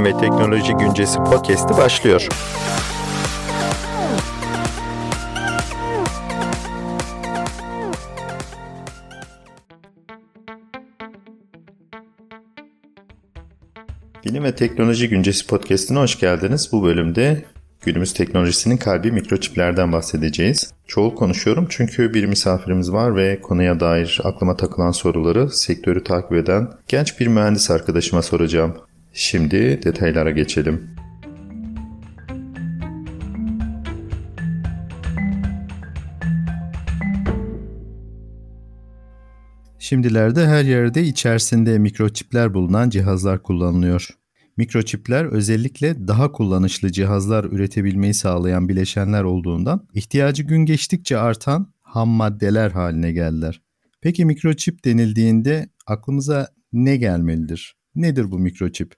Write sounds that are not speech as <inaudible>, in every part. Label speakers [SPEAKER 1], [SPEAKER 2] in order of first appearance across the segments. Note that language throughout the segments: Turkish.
[SPEAKER 1] Bilim ve Teknoloji Güncesi podcast'i başlıyor. Bilim ve Teknoloji Güncesi podcast'ine hoş geldiniz. Bu bölümde günümüz teknolojisinin kalbi mikroçiplerden bahsedeceğiz. Çoğul konuşuyorum çünkü bir misafirimiz var ve konuya dair aklıma takılan soruları sektörü takip eden genç bir mühendis arkadaşıma soracağım. Şimdi detaylara geçelim. Şimdilerde her yerde içerisinde mikroçipler bulunan cihazlar kullanılıyor. Mikroçipler özellikle daha kullanışlı cihazlar üretebilmeyi sağlayan bileşenler olduğundan ihtiyacı gün geçtikçe artan ham maddeler haline geldiler. Peki mikroçip denildiğinde aklımıza ne gelmelidir? Nedir bu mikroçip?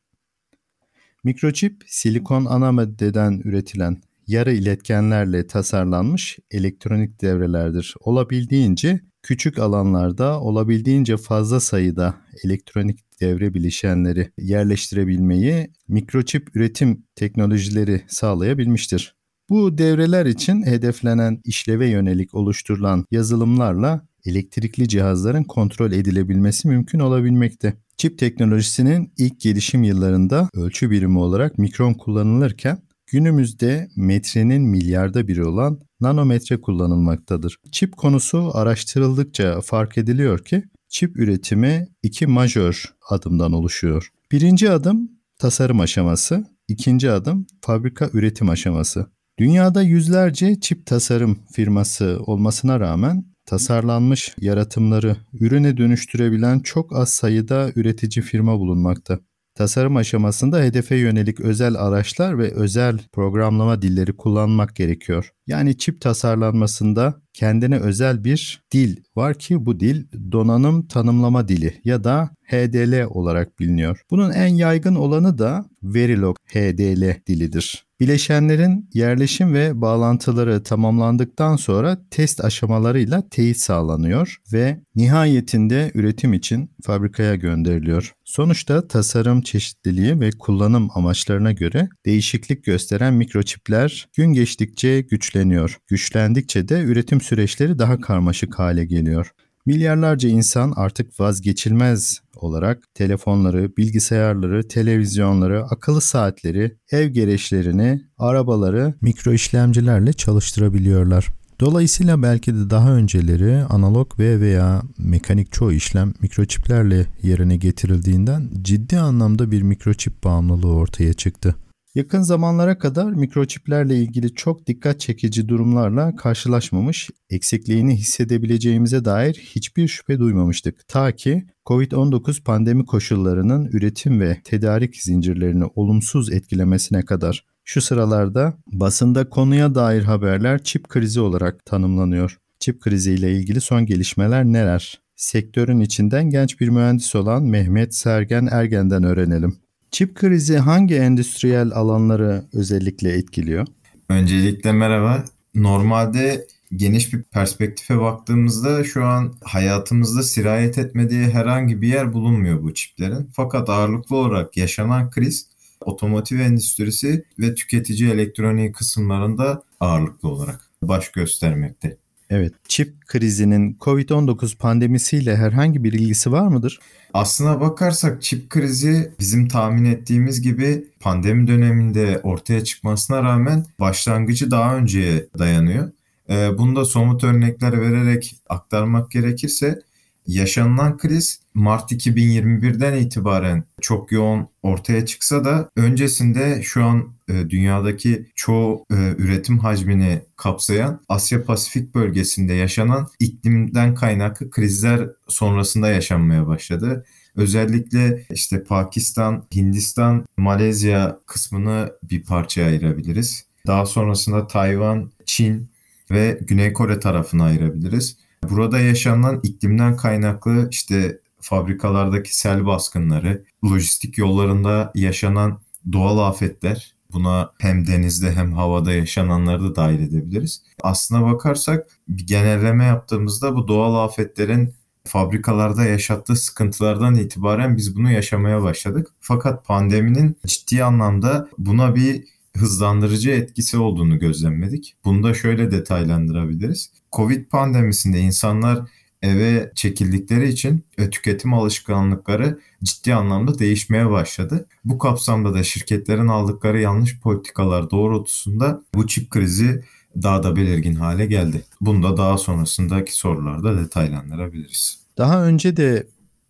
[SPEAKER 1] Mikroçip silikon ana maddeden üretilen yarı iletkenlerle tasarlanmış elektronik devrelerdir. Olabildiğince küçük alanlarda olabildiğince fazla sayıda elektronik devre bileşenleri yerleştirebilmeyi mikroçip üretim teknolojileri sağlayabilmiştir. Bu devreler için hedeflenen işleve yönelik oluşturulan yazılımlarla elektrikli cihazların kontrol edilebilmesi mümkün olabilmekte. Çip teknolojisinin ilk gelişim yıllarında ölçü birimi olarak mikron kullanılırken günümüzde metrenin milyarda biri olan nanometre kullanılmaktadır. Çip konusu araştırıldıkça fark ediliyor ki çip üretimi iki majör adımdan oluşuyor. Birinci adım tasarım aşaması, ikinci adım fabrika üretim aşaması. Dünyada yüzlerce çip tasarım firması olmasına rağmen tasarlanmış yaratımları ürüne dönüştürebilen çok az sayıda üretici firma bulunmakta. Tasarım aşamasında hedefe yönelik özel araçlar ve özel programlama dilleri kullanmak gerekiyor. Yani çip tasarlanmasında kendine özel bir dil var ki bu dil donanım tanımlama dili ya da HDL olarak biliniyor. Bunun en yaygın olanı da Verilog HDL dilidir. Bileşenlerin yerleşim ve bağlantıları tamamlandıktan sonra test aşamalarıyla teyit sağlanıyor ve nihayetinde üretim için fabrikaya gönderiliyor. Sonuçta tasarım çeşitliliği ve kullanım amaçlarına göre değişiklik gösteren mikroçipler gün geçtikçe güçleniyor. Güçlendikçe de üretim süreçleri daha karmaşık hale geliyor. Milyarlarca insan artık vazgeçilmez olarak telefonları, bilgisayarları, televizyonları, akıllı saatleri, ev gereçlerini, arabaları mikro işlemcilerle çalıştırabiliyorlar. Dolayısıyla belki de daha önceleri analog ve veya mekanik çoğu işlem mikroçiplerle yerine getirildiğinden ciddi anlamda bir mikroçip bağımlılığı ortaya çıktı. Yakın zamanlara kadar mikroçiplerle ilgili çok dikkat çekici durumlarla karşılaşmamış, eksikliğini hissedebileceğimize dair hiçbir şüphe duymamıştık. Ta ki COVID-19 pandemi koşullarının üretim ve tedarik zincirlerini olumsuz etkilemesine kadar. Şu sıralarda basında konuya dair haberler çip krizi olarak tanımlanıyor. Çip kriziyle ilgili son gelişmeler neler? Sektörün içinden genç bir mühendis olan Mehmet Sergen Ergen'den öğrenelim. Çip krizi hangi endüstriyel alanları özellikle etkiliyor?
[SPEAKER 2] Öncelikle merhaba. Normalde geniş bir perspektife baktığımızda şu an hayatımızda sirayet etmediği herhangi bir yer bulunmuyor bu çiplerin. Fakat ağırlıklı olarak yaşanan kriz otomotiv endüstrisi ve tüketici elektroniği kısımlarında ağırlıklı olarak baş göstermekte.
[SPEAKER 1] Evet, çip krizinin COVID-19 pandemisiyle herhangi bir ilgisi var mıdır?
[SPEAKER 2] Aslına bakarsak çip krizi bizim tahmin ettiğimiz gibi pandemi döneminde ortaya çıkmasına rağmen başlangıcı daha önceye dayanıyor. Ee, bunu da somut örnekler vererek aktarmak gerekirse yaşanılan kriz Mart 2021'den itibaren çok yoğun ortaya çıksa da öncesinde şu an e, dünyadaki çoğu e, üretim hacmini kapsayan Asya Pasifik bölgesinde yaşanan iklimden kaynaklı krizler sonrasında yaşanmaya başladı. Özellikle işte Pakistan, Hindistan, Malezya kısmını bir parçaya ayırabiliriz. Daha sonrasında Tayvan, Çin ve Güney Kore tarafını ayırabiliriz. Burada yaşanan iklimden kaynaklı işte fabrikalardaki sel baskınları, lojistik yollarında yaşanan doğal afetler, buna hem denizde hem havada yaşananları da dahil edebiliriz. Aslına bakarsak bir genelleme yaptığımızda bu doğal afetlerin fabrikalarda yaşattığı sıkıntılardan itibaren biz bunu yaşamaya başladık. Fakat pandeminin ciddi anlamda buna bir hızlandırıcı etkisi olduğunu gözlemledik. Bunu da şöyle detaylandırabiliriz. Covid pandemisinde insanlar eve çekildikleri için tüketim alışkanlıkları ciddi anlamda değişmeye başladı. Bu kapsamda da şirketlerin aldıkları yanlış politikalar doğrultusunda bu çip krizi daha da belirgin hale geldi. Bunu da daha sonrasındaki sorularda detaylandırabiliriz.
[SPEAKER 1] Daha önce de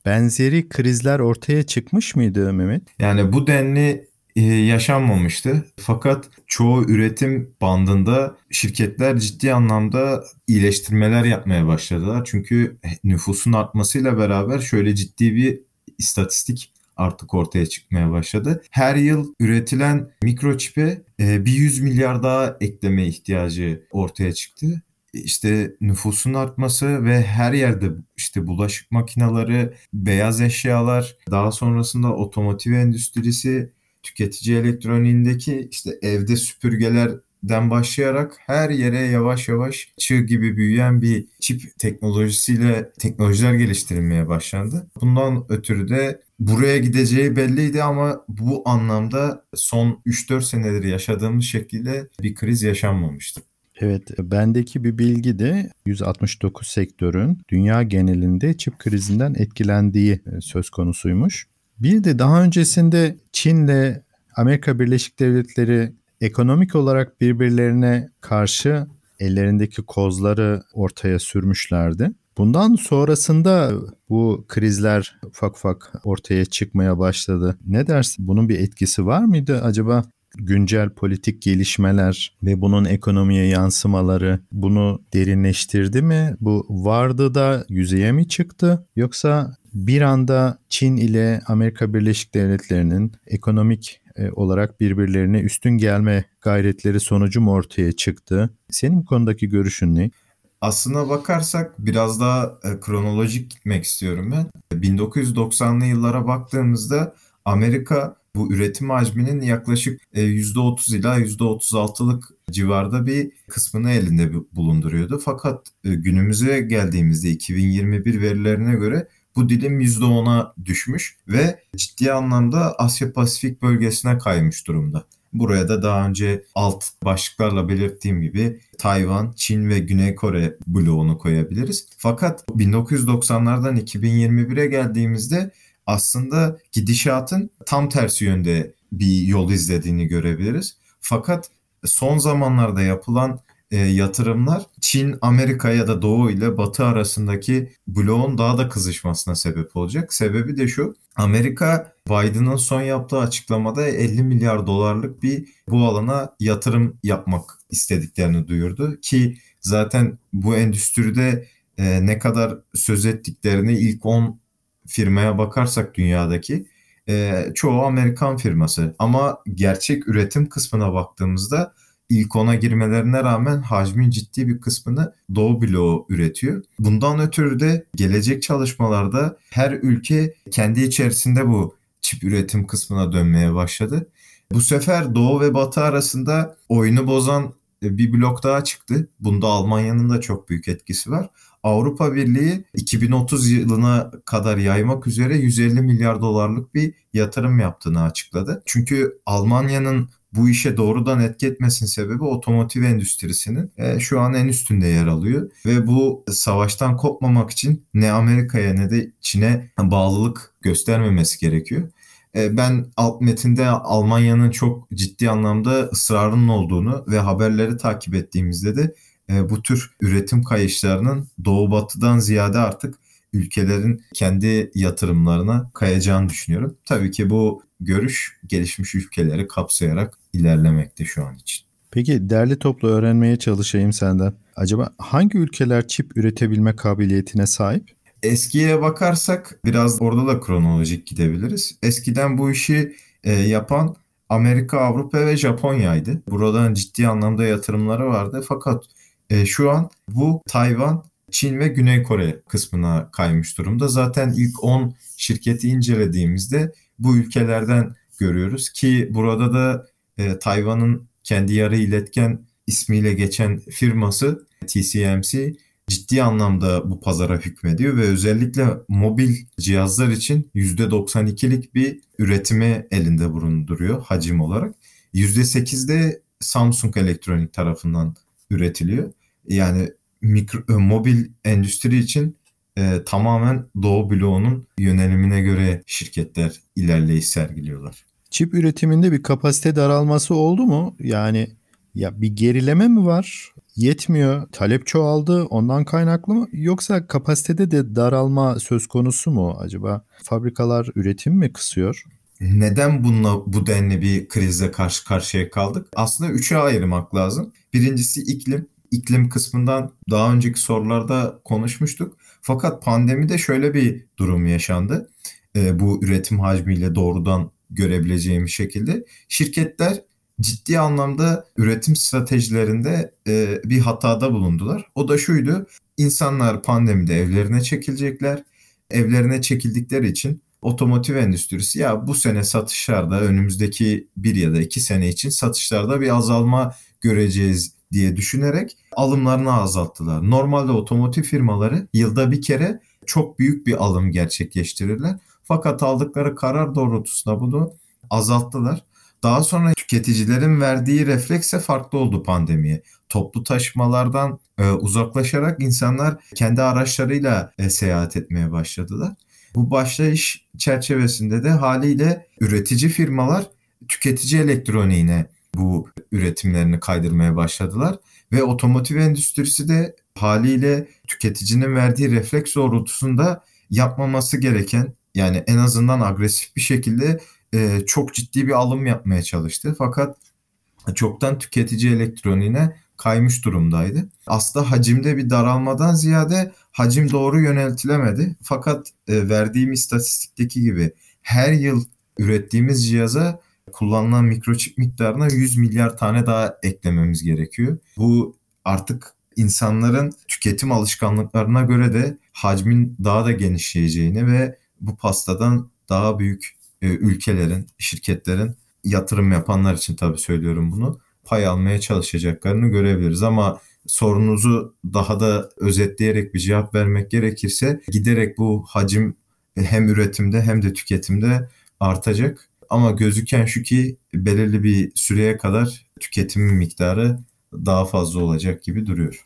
[SPEAKER 1] benzeri krizler ortaya çıkmış mıydı Mehmet?
[SPEAKER 2] Yani bu denli e, yaşanmamıştı. Fakat çoğu üretim bandında şirketler ciddi anlamda iyileştirmeler yapmaya başladılar. Çünkü nüfusun artmasıyla beraber şöyle ciddi bir istatistik artık ortaya çıkmaya başladı. Her yıl üretilen mikroçipe e, bir 100 milyar daha ekleme ihtiyacı ortaya çıktı İşte nüfusun artması ve her yerde işte bulaşık makineleri, beyaz eşyalar, daha sonrasında otomotiv endüstrisi, tüketici elektroniğindeki işte evde süpürgelerden başlayarak her yere yavaş yavaş çığ gibi büyüyen bir çip teknolojisiyle teknolojiler geliştirilmeye başlandı. Bundan ötürü de buraya gideceği belliydi ama bu anlamda son 3-4 senedir yaşadığımız şekilde bir kriz yaşanmamıştı.
[SPEAKER 1] Evet, bendeki bir bilgi de 169 sektörün dünya genelinde çip krizinden etkilendiği söz konusuymuş. Bir de daha öncesinde Çin'le Amerika Birleşik Devletleri ekonomik olarak birbirlerine karşı ellerindeki kozları ortaya sürmüşlerdi. Bundan sonrasında bu krizler ufak ufak ortaya çıkmaya başladı. Ne dersin? Bunun bir etkisi var mıydı acaba? Güncel politik gelişmeler ve bunun ekonomiye yansımaları bunu derinleştirdi mi? Bu vardı da yüzeye mi çıktı? Yoksa bir anda Çin ile Amerika Birleşik Devletleri'nin ekonomik e, olarak birbirlerine üstün gelme gayretleri sonucu mu ortaya çıktı? Senin bu konudaki görüşün ne?
[SPEAKER 2] Aslına bakarsak biraz daha e, kronolojik gitmek istiyorum ben. 1990'lı yıllara baktığımızda Amerika bu üretim hacminin yaklaşık %30 e, ila %36'lık civarda bir kısmını elinde bulunduruyordu. Fakat günümüze geldiğimizde 2021 verilerine göre bu dilim %10'a düşmüş ve ciddi anlamda Asya Pasifik bölgesine kaymış durumda. Buraya da daha önce alt başlıklarla belirttiğim gibi Tayvan, Çin ve Güney Kore bloğunu koyabiliriz. Fakat 1990'lardan 2021'e geldiğimizde aslında gidişatın tam tersi yönde bir yol izlediğini görebiliriz. Fakat son zamanlarda yapılan e, yatırımlar Çin, Amerika ya da Doğu ile Batı arasındaki bloğun daha da kızışmasına sebep olacak. Sebebi de şu. Amerika Biden'ın son yaptığı açıklamada 50 milyar dolarlık bir bu alana yatırım yapmak istediklerini duyurdu ki zaten bu endüstride e, ne kadar söz ettiklerini ilk 10 firmaya bakarsak dünyadaki e, çoğu Amerikan firması ama gerçek üretim kısmına baktığımızda ilk ona girmelerine rağmen hacmin ciddi bir kısmını Doğu bloğu üretiyor. Bundan ötürü de gelecek çalışmalarda her ülke kendi içerisinde bu çip üretim kısmına dönmeye başladı. Bu sefer Doğu ve Batı arasında oyunu bozan bir blok daha çıktı. Bunda Almanya'nın da çok büyük etkisi var. Avrupa Birliği 2030 yılına kadar yaymak üzere 150 milyar dolarlık bir yatırım yaptığını açıkladı. Çünkü Almanya'nın bu işe doğrudan etki etmesinin sebebi otomotiv endüstrisinin e, şu an en üstünde yer alıyor. Ve bu savaştan kopmamak için ne Amerika'ya ne de Çin'e bağlılık göstermemesi gerekiyor. E, ben alt metinde Almanya'nın çok ciddi anlamda ısrarının olduğunu ve haberleri takip ettiğimizde de e, bu tür üretim kayışlarının doğu batıdan ziyade artık ülkelerin kendi yatırımlarına kayacağını düşünüyorum. Tabii ki bu görüş gelişmiş ülkeleri kapsayarak ilerlemekte şu an için.
[SPEAKER 1] Peki derli toplu öğrenmeye çalışayım senden. Acaba hangi ülkeler çip üretebilme kabiliyetine sahip?
[SPEAKER 2] Eskiye bakarsak biraz orada da kronolojik gidebiliriz. Eskiden bu işi e, yapan Amerika, Avrupa ve Japonya'ydı. Buradan ciddi anlamda yatırımları vardı. Fakat e, şu an bu Tayvan, Çin ve Güney Kore kısmına kaymış durumda. Zaten ilk 10 şirketi incelediğimizde bu ülkelerden görüyoruz ki burada da e, Tayvan'ın kendi yarı iletken ismiyle geçen firması TCMC ciddi anlamda bu pazara hükmediyor ve özellikle mobil cihazlar için %92'lik bir üretimi elinde bulunduruyor hacim olarak. %8'de Samsung Elektronik tarafından üretiliyor. Yani mikro, e, mobil endüstri için e, tamamen Doğu bloğunun yönelimine göre şirketler ilerleyiş sergiliyorlar.
[SPEAKER 1] Çip üretiminde bir kapasite daralması oldu mu? Yani ya bir gerileme mi var? Yetmiyor. Talep çoğaldı. Ondan kaynaklı mı? Yoksa kapasitede de daralma söz konusu mu acaba? Fabrikalar üretim mi kısıyor?
[SPEAKER 2] Neden bununla bu denli bir krizle karşı karşıya kaldık? Aslında üçe ayırmak lazım. Birincisi iklim. İklim kısmından daha önceki sorularda konuşmuştuk. Fakat pandemide şöyle bir durum yaşandı. E, bu üretim hacmiyle doğrudan görebileceğim şekilde şirketler ciddi anlamda üretim stratejilerinde e, bir hatada bulundular. O da şuydu. İnsanlar pandemide evlerine çekilecekler. Evlerine çekildikleri için otomotiv endüstrisi ya bu sene satışlarda önümüzdeki bir ya da iki sene için satışlarda bir azalma göreceğiz diye düşünerek alımlarını azalttılar. Normalde otomotiv firmaları yılda bir kere çok büyük bir alım gerçekleştirirler. Fakat aldıkları karar doğrultusunda bunu azalttılar. Daha sonra tüketicilerin verdiği reflekse farklı oldu pandemiye. Toplu taşımalardan e, uzaklaşarak insanlar kendi araçlarıyla e, seyahat etmeye başladılar. Bu başlayış çerçevesinde de haliyle üretici firmalar tüketici elektroniğine bu üretimlerini kaydırmaya başladılar ve otomotiv endüstrisi de haliyle tüketicinin verdiği refleks doğrultusunda yapmaması gereken yani en azından agresif bir şekilde e, çok ciddi bir alım yapmaya çalıştı. Fakat çoktan tüketici elektroniğine kaymış durumdaydı. Aslında hacimde bir daralmadan ziyade hacim doğru yöneltilemedi. Fakat e, verdiğim istatistikteki gibi her yıl ürettiğimiz cihaza kullanılan mikroçip miktarına 100 milyar tane daha eklememiz gerekiyor. Bu artık insanların tüketim alışkanlıklarına göre de hacmin daha da genişleyeceğini ve bu pastadan daha büyük e, ülkelerin, şirketlerin yatırım yapanlar için tabii söylüyorum bunu pay almaya çalışacaklarını görebiliriz ama sorunuzu daha da özetleyerek bir cevap vermek gerekirse giderek bu hacim hem üretimde hem de tüketimde artacak. Ama gözüken şu ki belirli bir süreye kadar tüketimin miktarı daha fazla olacak gibi duruyor.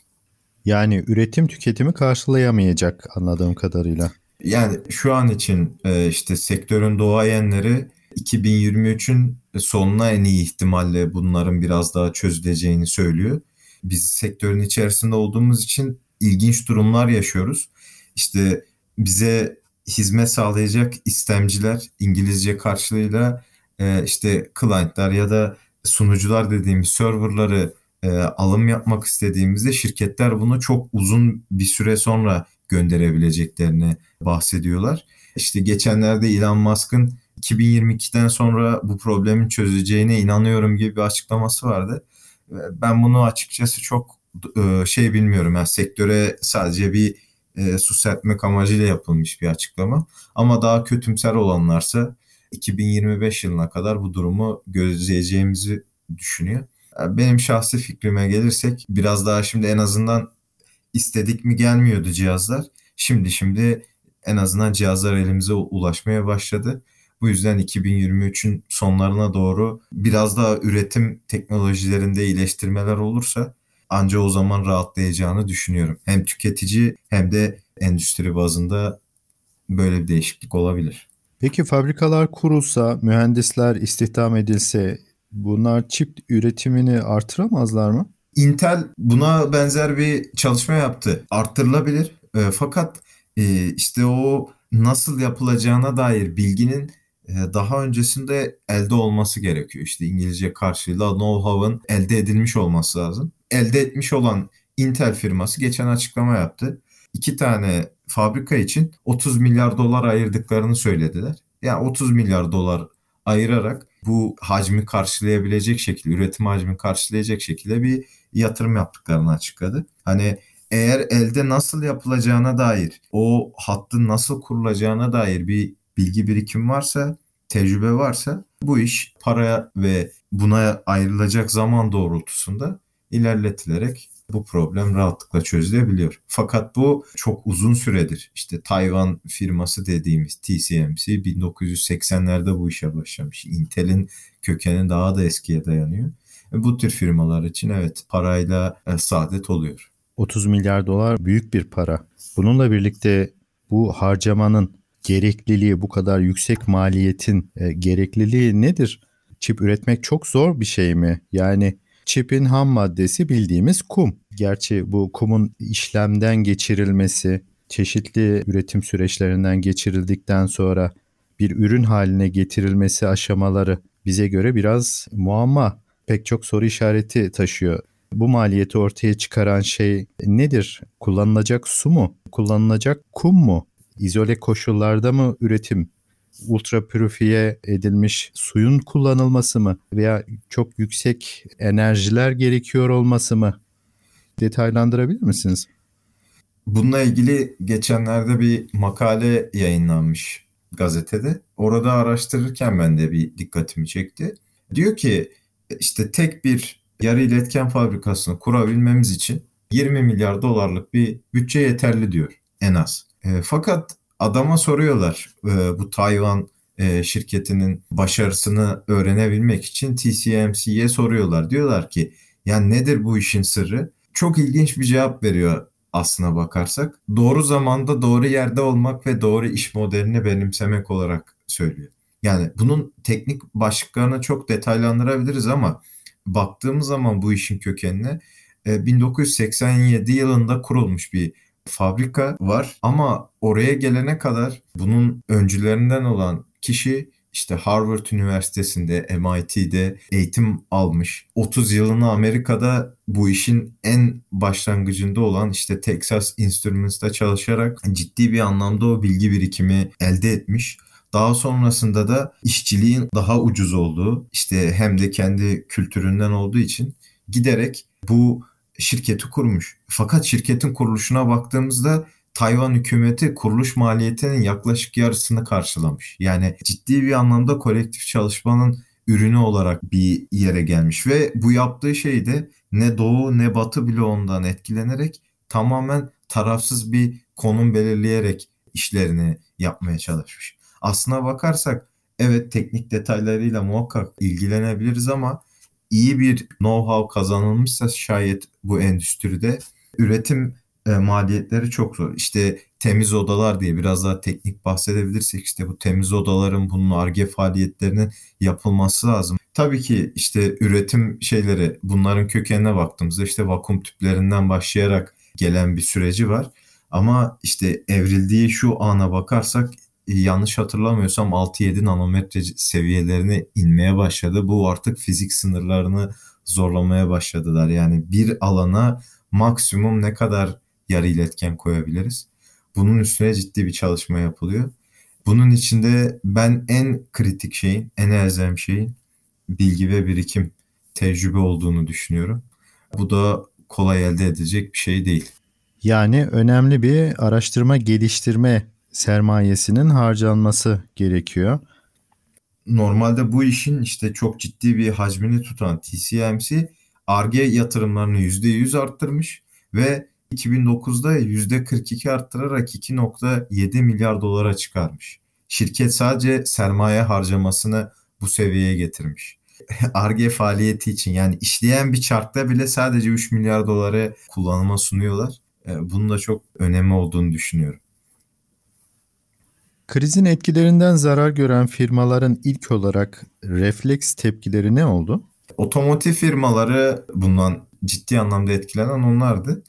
[SPEAKER 1] Yani üretim tüketimi karşılayamayacak anladığım kadarıyla.
[SPEAKER 2] Yani şu an için e, işte sektörün doğayenleri 2023'ün sonuna en iyi ihtimalle bunların biraz daha çözüleceğini söylüyor. Biz sektörün içerisinde olduğumuz için ilginç durumlar yaşıyoruz. İşte bize hizmet sağlayacak istemciler İngilizce karşılığıyla e, işte client'lar ya da sunucular dediğimiz serverları e, alım yapmak istediğimizde şirketler bunu çok uzun bir süre sonra gönderebileceklerini bahsediyorlar. İşte geçenlerde Elon Musk'ın 2022'den sonra bu problemin çözeceğine inanıyorum gibi bir açıklaması vardı. Ben bunu açıkçası çok e, şey bilmiyorum. Yani sektöre sadece bir e, su serpmek amacıyla yapılmış bir açıklama. Ama daha kötümser olanlarsa 2025 yılına kadar bu durumu gözleyeceğimizi düşünüyor. Benim şahsi fikrime gelirsek biraz daha şimdi en azından istedik mi gelmiyordu cihazlar. Şimdi şimdi en azından cihazlar elimize ulaşmaya başladı. Bu yüzden 2023'ün sonlarına doğru biraz daha üretim teknolojilerinde iyileştirmeler olursa anca o zaman rahatlayacağını düşünüyorum. Hem tüketici hem de endüstri bazında böyle bir değişiklik olabilir.
[SPEAKER 1] Peki fabrikalar kurulsa, mühendisler istihdam edilse bunlar çip üretimini artıramazlar mı?
[SPEAKER 2] Intel buna benzer bir çalışma yaptı. Arttırılabilir. E, fakat e, işte o nasıl yapılacağına dair bilginin e, daha öncesinde elde olması gerekiyor. İşte İngilizce karşılığıyla know-how'ın elde edilmiş olması lazım. Elde etmiş olan Intel firması geçen açıklama yaptı. İki tane fabrika için 30 milyar dolar ayırdıklarını söylediler. Yani 30 milyar dolar ayırarak bu hacmi karşılayabilecek şekilde, üretim hacmi karşılayacak şekilde bir yatırım yaptıklarını açıkladı. Hani eğer elde nasıl yapılacağına dair, o hattın nasıl kurulacağına dair bir bilgi birikim varsa, tecrübe varsa bu iş para ve buna ayrılacak zaman doğrultusunda ilerletilerek bu problem rahatlıkla çözülebiliyor. Fakat bu çok uzun süredir. İşte Tayvan firması dediğimiz TSMC 1980'lerde bu işe başlamış. Intel'in kökeni daha da eskiye dayanıyor. E, bu tür firmalar için evet parayla e, saadet oluyor.
[SPEAKER 1] 30 milyar dolar büyük bir para. Bununla birlikte bu harcamanın gerekliliği, bu kadar yüksek maliyetin e, gerekliliği nedir? Çip üretmek çok zor bir şey mi? Yani çipin ham maddesi bildiğimiz kum. Gerçi bu kumun işlemden geçirilmesi, çeşitli üretim süreçlerinden geçirildikten sonra bir ürün haline getirilmesi aşamaları bize göre biraz muamma. Pek çok soru işareti taşıyor. Bu maliyeti ortaya çıkaran şey nedir? Kullanılacak su mu? Kullanılacak kum mu? İzole koşullarda mı üretim? Ultra pürifiye edilmiş suyun kullanılması mı? Veya çok yüksek enerjiler gerekiyor olması mı? Detaylandırabilir misiniz?
[SPEAKER 2] Bununla ilgili geçenlerde bir makale yayınlanmış gazetede. Orada araştırırken ben de bir dikkatimi çekti. Diyor ki işte tek bir yarı iletken fabrikasını kurabilmemiz için 20 milyar dolarlık bir bütçe yeterli diyor en az. E, fakat adama soruyorlar e, bu Tayvan e, şirketinin başarısını öğrenebilmek için TSMC'ye soruyorlar. Diyorlar ki yani nedir bu işin sırrı? Çok ilginç bir cevap veriyor aslına bakarsak. Doğru zamanda doğru yerde olmak ve doğru iş modelini benimsemek olarak söylüyor. Yani bunun teknik başlıklarını çok detaylandırabiliriz ama baktığımız zaman bu işin kökenine 1987 e, yılında kurulmuş bir fabrika var ama oraya gelene kadar bunun öncülerinden olan kişi işte Harvard Üniversitesi'nde, MIT'de eğitim almış. 30 yılını Amerika'da bu işin en başlangıcında olan işte Texas Instruments'ta çalışarak ciddi bir anlamda o bilgi birikimi elde etmiş. Daha sonrasında da işçiliğin daha ucuz olduğu işte hem de kendi kültüründen olduğu için giderek bu şirketi kurmuş. Fakat şirketin kuruluşuna baktığımızda Tayvan hükümeti kuruluş maliyetinin yaklaşık yarısını karşılamış. Yani ciddi bir anlamda kolektif çalışmanın ürünü olarak bir yere gelmiş ve bu yaptığı şey de ne doğu ne batı bile ondan etkilenerek tamamen tarafsız bir konum belirleyerek işlerini yapmaya çalışmış. Aslına bakarsak evet teknik detaylarıyla muhakkak ilgilenebiliriz ama iyi bir know-how kazanılmışsa şayet bu endüstride üretim e, maliyetleri çok zor. İşte temiz odalar diye biraz daha teknik bahsedebilirsek işte bu temiz odaların bunun ARGE faaliyetlerinin yapılması lazım. Tabii ki işte üretim şeyleri bunların kökenine baktığımızda işte vakum tüplerinden başlayarak gelen bir süreci var. Ama işte evrildiği şu ana bakarsak yanlış hatırlamıyorsam 6-7 nanometre seviyelerine inmeye başladı. Bu artık fizik sınırlarını zorlamaya başladılar. Yani bir alana maksimum ne kadar yarı iletken koyabiliriz? Bunun üstüne ciddi bir çalışma yapılıyor. Bunun içinde ben en kritik şeyin, en elzem şeyin bilgi ve birikim, tecrübe olduğunu düşünüyorum. Bu da kolay elde edilecek bir şey değil.
[SPEAKER 1] Yani önemli bir araştırma geliştirme sermayesinin harcanması gerekiyor.
[SPEAKER 2] Normalde bu işin işte çok ciddi bir hacmini tutan TCMC ARGE yatırımlarını %100 arttırmış ve 2009'da %42 arttırarak 2.7 milyar dolara çıkarmış. Şirket sadece sermaye harcamasını bu seviyeye getirmiş. <laughs> ARGE faaliyeti için yani işleyen bir çarkta bile sadece 3 milyar doları kullanıma sunuyorlar. E, bunun da çok önemi olduğunu düşünüyorum.
[SPEAKER 1] Krizin etkilerinden zarar gören firmaların ilk olarak refleks tepkileri ne oldu?
[SPEAKER 2] Otomotiv firmaları bundan ciddi anlamda etkilenen onlardı.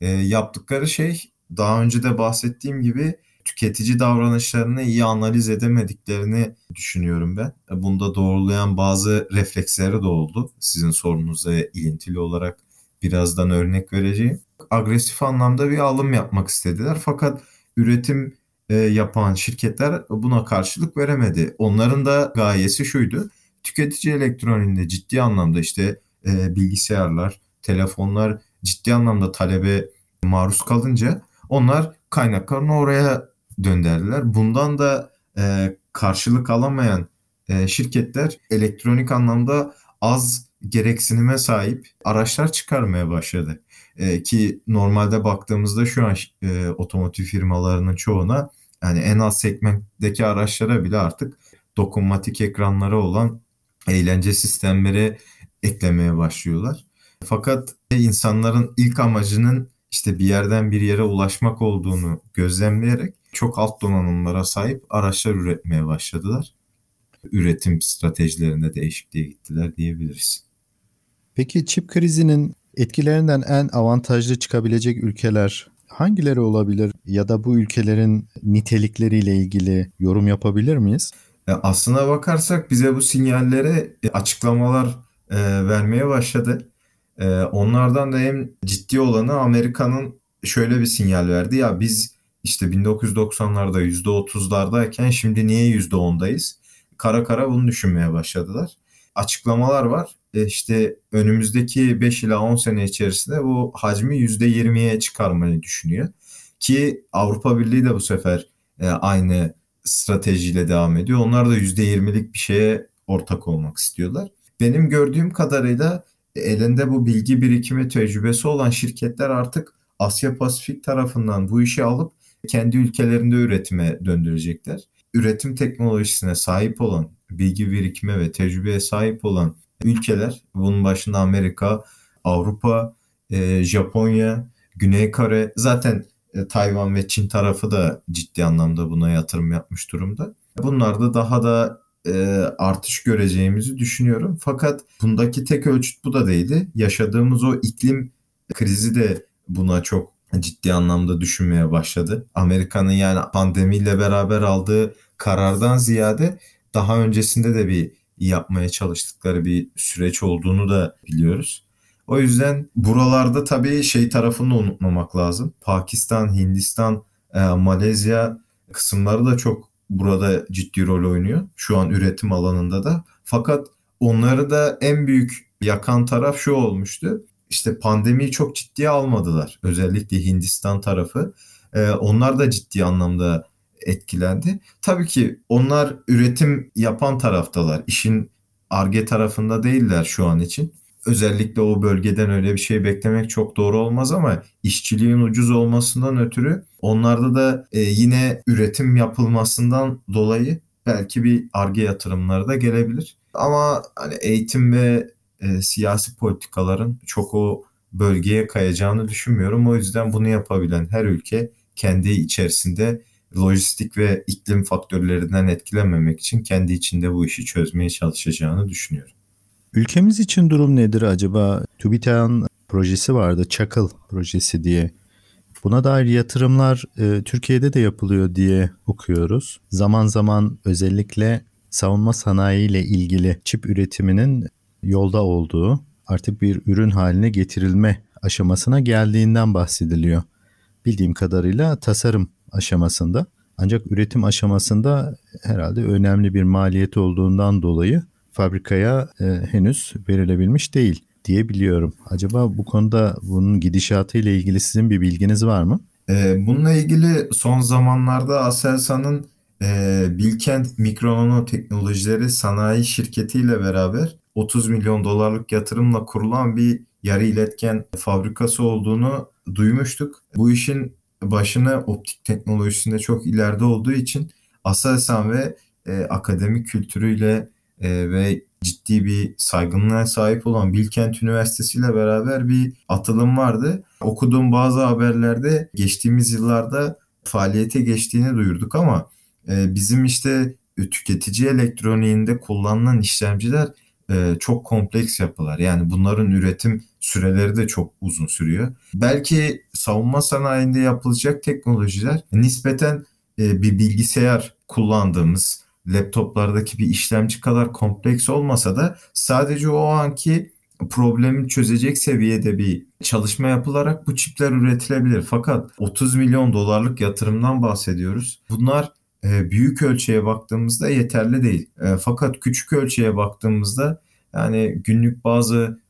[SPEAKER 2] E, yaptıkları şey daha önce de bahsettiğim gibi tüketici davranışlarını iyi analiz edemediklerini düşünüyorum ben. E, bunda doğrulayan bazı refleksleri de oldu. Sizin sorunuza ilintili olarak birazdan örnek vereceğim. Agresif anlamda bir alım yapmak istediler fakat üretim e, yapan şirketler buna karşılık veremedi. Onların da gayesi şuydu. Tüketici elektroniğinde ciddi anlamda işte e, bilgisayarlar, telefonlar ciddi anlamda talebe maruz kalınca onlar kaynaklarını oraya döndürdüler. Bundan da e, karşılık alamayan e, şirketler elektronik anlamda az gereksinime sahip araçlar çıkarmaya başladı. E, ki normalde baktığımızda şu an e, otomotiv firmalarının çoğuna yani en alt segmentteki araçlara bile artık dokunmatik ekranları olan eğlence sistemleri eklemeye başlıyorlar. Fakat insanların ilk amacının işte bir yerden bir yere ulaşmak olduğunu gözlemleyerek çok alt donanımlara sahip araçlar üretmeye başladılar. Üretim stratejilerinde değişikliğe gittiler diyebiliriz.
[SPEAKER 1] Peki çip krizinin etkilerinden en avantajlı çıkabilecek ülkeler hangileri olabilir ya da bu ülkelerin nitelikleriyle ilgili yorum yapabilir miyiz?
[SPEAKER 2] E, aslına bakarsak bize bu sinyallere e, açıklamalar e, vermeye başladı. Onlardan da en ciddi olanı Amerika'nın şöyle bir sinyal verdi. Ya biz işte 1990'larda %30'lardayken şimdi niye %10'dayız? Kara kara bunu düşünmeye başladılar. Açıklamalar var. İşte önümüzdeki 5 ila 10 sene içerisinde bu hacmi %20'ye çıkarmayı düşünüyor. Ki Avrupa Birliği de bu sefer aynı stratejiyle devam ediyor. Onlar da %20'lik bir şeye ortak olmak istiyorlar. Benim gördüğüm kadarıyla elinde bu bilgi birikimi tecrübesi olan şirketler artık Asya Pasifik tarafından bu işi alıp kendi ülkelerinde üretime döndürecekler. Üretim teknolojisine sahip olan, bilgi birikime ve tecrübeye sahip olan ülkeler, bunun başında Amerika, Avrupa, e, Japonya, Güney Kore, zaten e, Tayvan ve Çin tarafı da ciddi anlamda buna yatırım yapmış durumda. Bunlar da daha da e, artış göreceğimizi düşünüyorum. Fakat bundaki tek ölçüt bu da değildi. Yaşadığımız o iklim krizi de buna çok ciddi anlamda düşünmeye başladı. Amerika'nın yani pandemiyle beraber aldığı karardan ziyade daha öncesinde de bir yapmaya çalıştıkları bir süreç olduğunu da biliyoruz. O yüzden buralarda tabii şey tarafını unutmamak lazım. Pakistan, Hindistan, e, Malezya kısımları da çok burada ciddi rol oynuyor. Şu an üretim alanında da. Fakat onları da en büyük yakan taraf şu olmuştu. İşte pandemiyi çok ciddiye almadılar. Özellikle Hindistan tarafı. E, onlar da ciddi anlamda etkilendi. Tabii ki onlar üretim yapan taraftalar. İşin arge tarafında değiller şu an için özellikle o bölgeden öyle bir şey beklemek çok doğru olmaz ama işçiliğin ucuz olmasından ötürü onlarda da e, yine üretim yapılmasından dolayı belki bir arge yatırımları da gelebilir. Ama hani eğitim ve e, siyasi politikaların çok o bölgeye kayacağını düşünmüyorum. O yüzden bunu yapabilen her ülke kendi içerisinde lojistik ve iklim faktörlerinden etkilenmemek için kendi içinde bu işi çözmeye çalışacağını düşünüyorum.
[SPEAKER 1] Ülkemiz için durum nedir acaba? TÜBİTAK'ın projesi vardı, Çakıl projesi diye. Buna dair yatırımlar e, Türkiye'de de yapılıyor diye okuyoruz. Zaman zaman özellikle savunma sanayi ile ilgili çip üretiminin yolda olduğu, artık bir ürün haline getirilme aşamasına geldiğinden bahsediliyor. Bildiğim kadarıyla tasarım aşamasında. Ancak üretim aşamasında herhalde önemli bir maliyeti olduğundan dolayı fabrikaya e, henüz verilebilmiş değil diye biliyorum. Acaba bu konuda bunun gidişatı ile ilgili sizin bir bilginiz var mı?
[SPEAKER 2] E, bununla ilgili son zamanlarda Aselsan'ın e, Bilkent Mikro Teknolojileri Sanayi Şirketi ile beraber 30 milyon dolarlık yatırımla kurulan bir yarı iletken fabrikası olduğunu duymuştuk. Bu işin başına optik teknolojisinde çok ileride olduğu için Aselsan ve e, akademik kültürüyle e, ve ciddi bir saygınlığa sahip olan Bilkent Üniversitesi ile beraber bir atılım vardı. Okuduğum bazı haberlerde geçtiğimiz yıllarda faaliyete geçtiğini duyurduk ama e, bizim işte tüketici elektroniğinde kullanılan işlemciler e, çok kompleks yapılar. Yani bunların üretim süreleri de çok uzun sürüyor. Belki savunma sanayinde yapılacak teknolojiler nispeten e, bir bilgisayar kullandığımız laptoplardaki bir işlemci kadar kompleks olmasa da sadece o anki problemi çözecek seviyede bir çalışma yapılarak bu çipler üretilebilir. Fakat 30 milyon dolarlık yatırımdan bahsediyoruz. Bunlar e, büyük ölçüye baktığımızda yeterli değil. E, fakat küçük ölçüye baktığımızda yani günlük bazı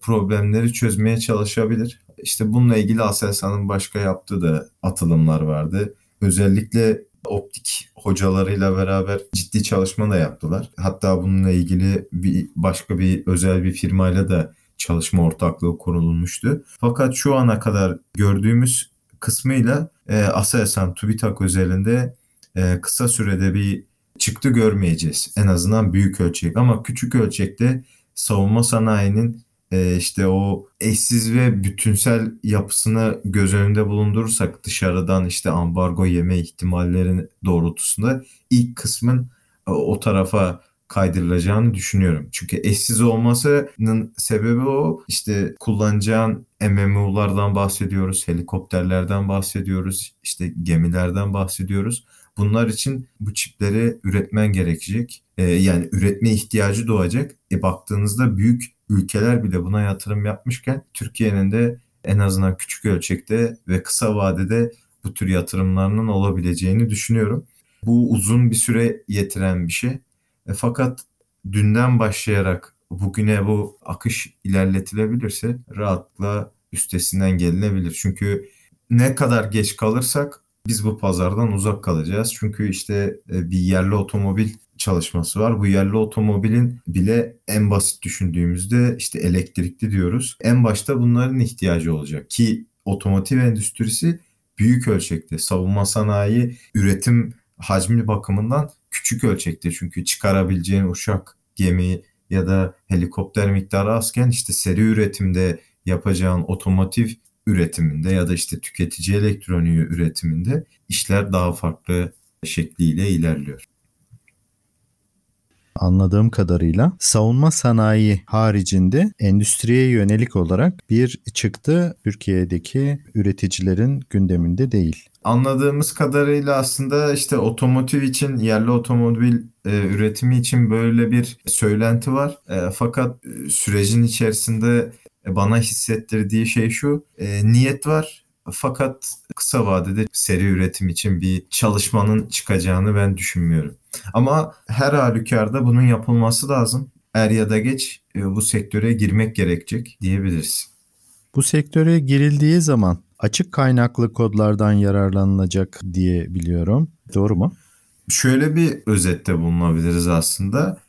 [SPEAKER 2] problemleri çözmeye çalışabilir. İşte bununla ilgili Aselsan'ın başka yaptığı da atılımlar vardı. Özellikle optik hocalarıyla beraber ciddi çalışma da yaptılar. Hatta bununla ilgili bir başka bir özel bir firmayla da çalışma ortaklığı kurulmuştu. Fakat şu ana kadar gördüğümüz kısmıyla e, Aselsan TÜBİTAK özelinde e, kısa sürede bir çıktı görmeyeceğiz. En azından büyük ölçek ama küçük ölçekte savunma sanayinin e, işte o eşsiz ve bütünsel yapısını göz önünde bulundurursak dışarıdan işte ambargo yeme ihtimallerin doğrultusunda ilk kısmın e, o tarafa kaydırılacağını düşünüyorum. Çünkü eşsiz olmasının sebebi o. İşte kullanacağın MMU'lardan bahsediyoruz, helikopterlerden bahsediyoruz, işte gemilerden bahsediyoruz. Bunlar için bu çipleri üretmen gerekecek. Ee, yani üretme ihtiyacı doğacak. E baktığınızda büyük ülkeler bile buna yatırım yapmışken Türkiye'nin de en azından küçük ölçekte ve kısa vadede bu tür yatırımlarının olabileceğini düşünüyorum. Bu uzun bir süre yetiren bir şey. E, fakat dünden başlayarak bugüne bu akış ilerletilebilirse rahatlıkla üstesinden gelinebilir. Çünkü ne kadar geç kalırsak biz bu pazardan uzak kalacağız. Çünkü işte e, bir yerli otomobil çalışması var. Bu yerli otomobilin bile en basit düşündüğümüzde işte elektrikli diyoruz. En başta bunların ihtiyacı olacak ki otomotiv endüstrisi büyük ölçekte savunma sanayi üretim hacmi bakımından küçük ölçekte çünkü çıkarabileceğin uçak, gemi ya da helikopter miktarı azken işte seri üretimde yapacağın otomotiv üretiminde ya da işte tüketici elektroniği üretiminde işler daha farklı şekliyle ilerliyor.
[SPEAKER 1] Anladığım kadarıyla savunma sanayi haricinde endüstriye yönelik olarak bir çıktı Türkiye'deki üreticilerin gündeminde değil.
[SPEAKER 2] Anladığımız kadarıyla aslında işte otomotiv için yerli otomobil e, üretimi için böyle bir söylenti var. E, fakat e, sürecin içerisinde e, bana hissettirdiği şey şu. E, niyet var fakat kısa vadede seri üretim için bir çalışmanın çıkacağını ben düşünmüyorum. Ama her halükarda bunun yapılması lazım. Er ya da geç e, bu sektöre girmek gerekecek diyebiliriz.
[SPEAKER 1] Bu sektöre girildiği zaman açık kaynaklı kodlardan yararlanılacak diye biliyorum. Doğru mu?
[SPEAKER 2] Şöyle bir özette bulunabiliriz aslında.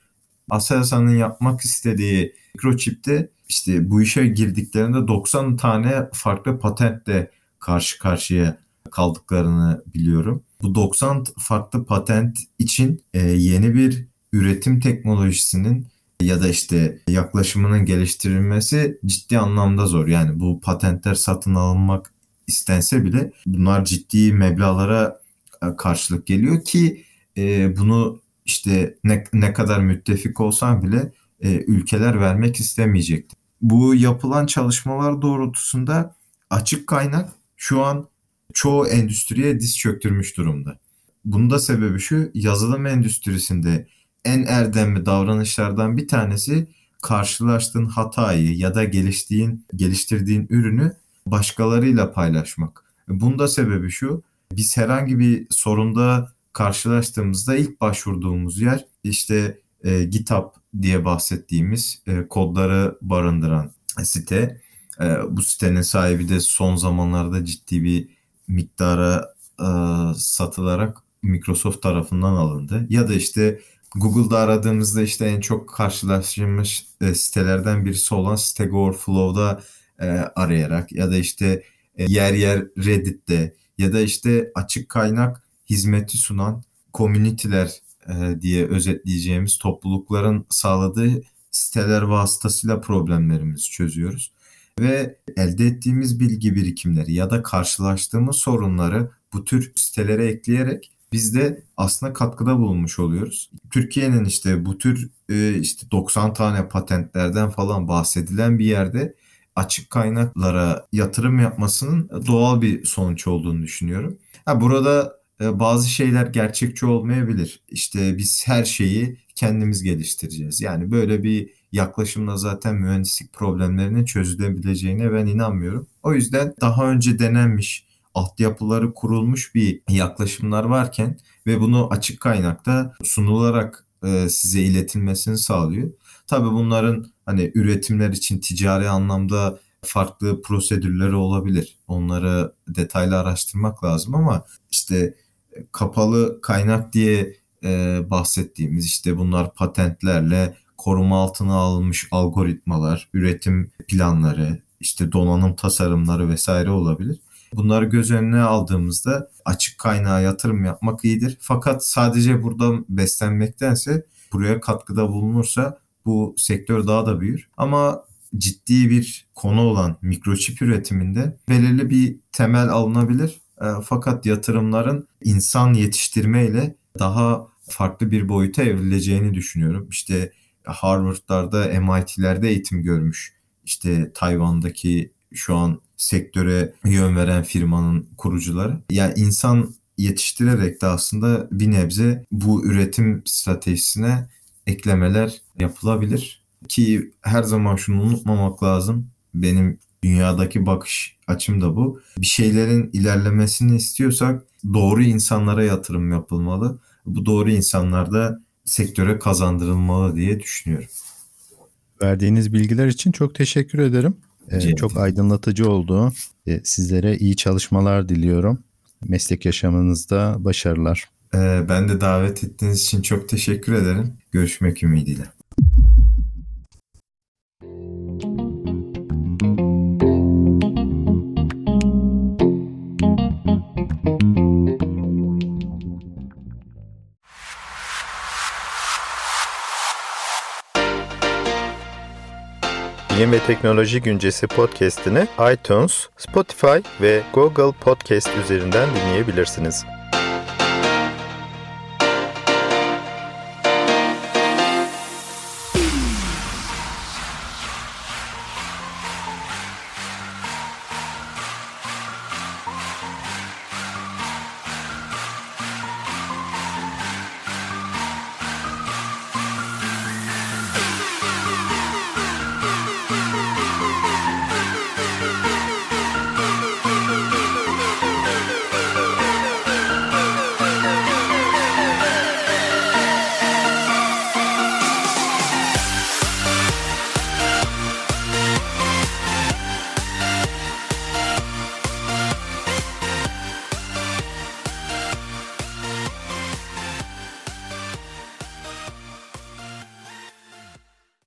[SPEAKER 2] Aselsan'ın yapmak istediği mikroçipte işte bu işe girdiklerinde 90 tane farklı patentle karşı karşıya kaldıklarını biliyorum. Bu 90 farklı patent için e, yeni bir üretim teknolojisinin ya da işte yaklaşımının geliştirilmesi ciddi anlamda zor. Yani bu patentler satın alınmak istense bile bunlar ciddi meblalara e, karşılık geliyor ki e, bunu işte ne, ne kadar müttefik olsan bile ülkeler vermek istemeyecektir. Bu yapılan çalışmalar doğrultusunda açık kaynak şu an çoğu endüstriye diz çöktürmüş durumda. Bunun da sebebi şu yazılım endüstrisinde en erdemli davranışlardan bir tanesi karşılaştığın hatayı ya da geliştiğin geliştirdiğin ürünü başkalarıyla paylaşmak. Bunun da sebebi şu biz herhangi bir sorunda karşılaştığımızda ilk başvurduğumuz yer işte e, GitHub diye bahsettiğimiz e, kodları barındıran site. E, bu sitenin sahibi de son zamanlarda ciddi bir miktara e, satılarak Microsoft tarafından alındı. Ya da işte Google'da aradığımızda işte en çok karşılaştığımız e, sitelerden birisi olan Stack Overflow'da e, arayarak ya da işte e, yer yer Reddit'te ya da işte açık kaynak hizmeti sunan community'ler e, diye özetleyeceğimiz toplulukların sağladığı siteler vasıtasıyla problemlerimizi çözüyoruz. Ve elde ettiğimiz bilgi birikimleri ya da karşılaştığımız sorunları bu tür sitelere ekleyerek biz de aslında katkıda bulunmuş oluyoruz. Türkiye'nin işte bu tür e, işte 90 tane patentlerden falan bahsedilen bir yerde açık kaynaklara yatırım yapmasının doğal bir sonuç olduğunu düşünüyorum. Ha, burada e, bazı şeyler gerçekçi olmayabilir. İşte biz her şeyi kendimiz geliştireceğiz. Yani böyle bir yaklaşımla zaten mühendislik problemlerinin çözülebileceğine ben inanmıyorum. O yüzden daha önce denenmiş, altyapıları kurulmuş bir yaklaşımlar varken ve bunu açık kaynakta sunularak e, size iletilmesini sağlıyor. Tabii bunların hani üretimler için ticari anlamda farklı prosedürleri olabilir. Onları detaylı araştırmak lazım ama işte kapalı kaynak diye e, bahsettiğimiz işte bunlar patentlerle koruma altına alınmış algoritmalar, üretim planları, işte donanım tasarımları vesaire olabilir. Bunları göz önüne aldığımızda açık kaynağa yatırım yapmak iyidir. Fakat sadece buradan beslenmektense buraya katkıda bulunursa bu sektör daha da büyür. Ama ciddi bir konu olan mikroçip üretiminde belirli bir temel alınabilir. E, fakat yatırımların insan yetiştirme ile daha farklı bir boyuta evrileceğini düşünüyorum. İşte Harvard'larda, MIT'lerde eğitim görmüş. İşte Tayvan'daki şu an sektöre yön veren firmanın kurucuları. Yani insan yetiştirerek de aslında bir nebze bu üretim stratejisine eklemeler yapılabilir. Ki her zaman şunu unutmamak lazım. Benim dünyadaki bakış açım da bu. Bir şeylerin ilerlemesini istiyorsak doğru insanlara yatırım yapılmalı. Bu doğru insanlar da sektöre kazandırılmalı diye düşünüyorum.
[SPEAKER 1] Verdiğiniz bilgiler için çok teşekkür ederim. Ee, çok aydınlatıcı oldu. Ee, sizlere iyi çalışmalar diliyorum. Meslek yaşamınızda başarılar.
[SPEAKER 2] Ee, ben de davet ettiğiniz için çok teşekkür ederim. Görüşmek ümidiyle.
[SPEAKER 1] Bilim ve Teknoloji Güncesi podcast'ini iTunes, Spotify ve Google Podcast üzerinden dinleyebilirsiniz.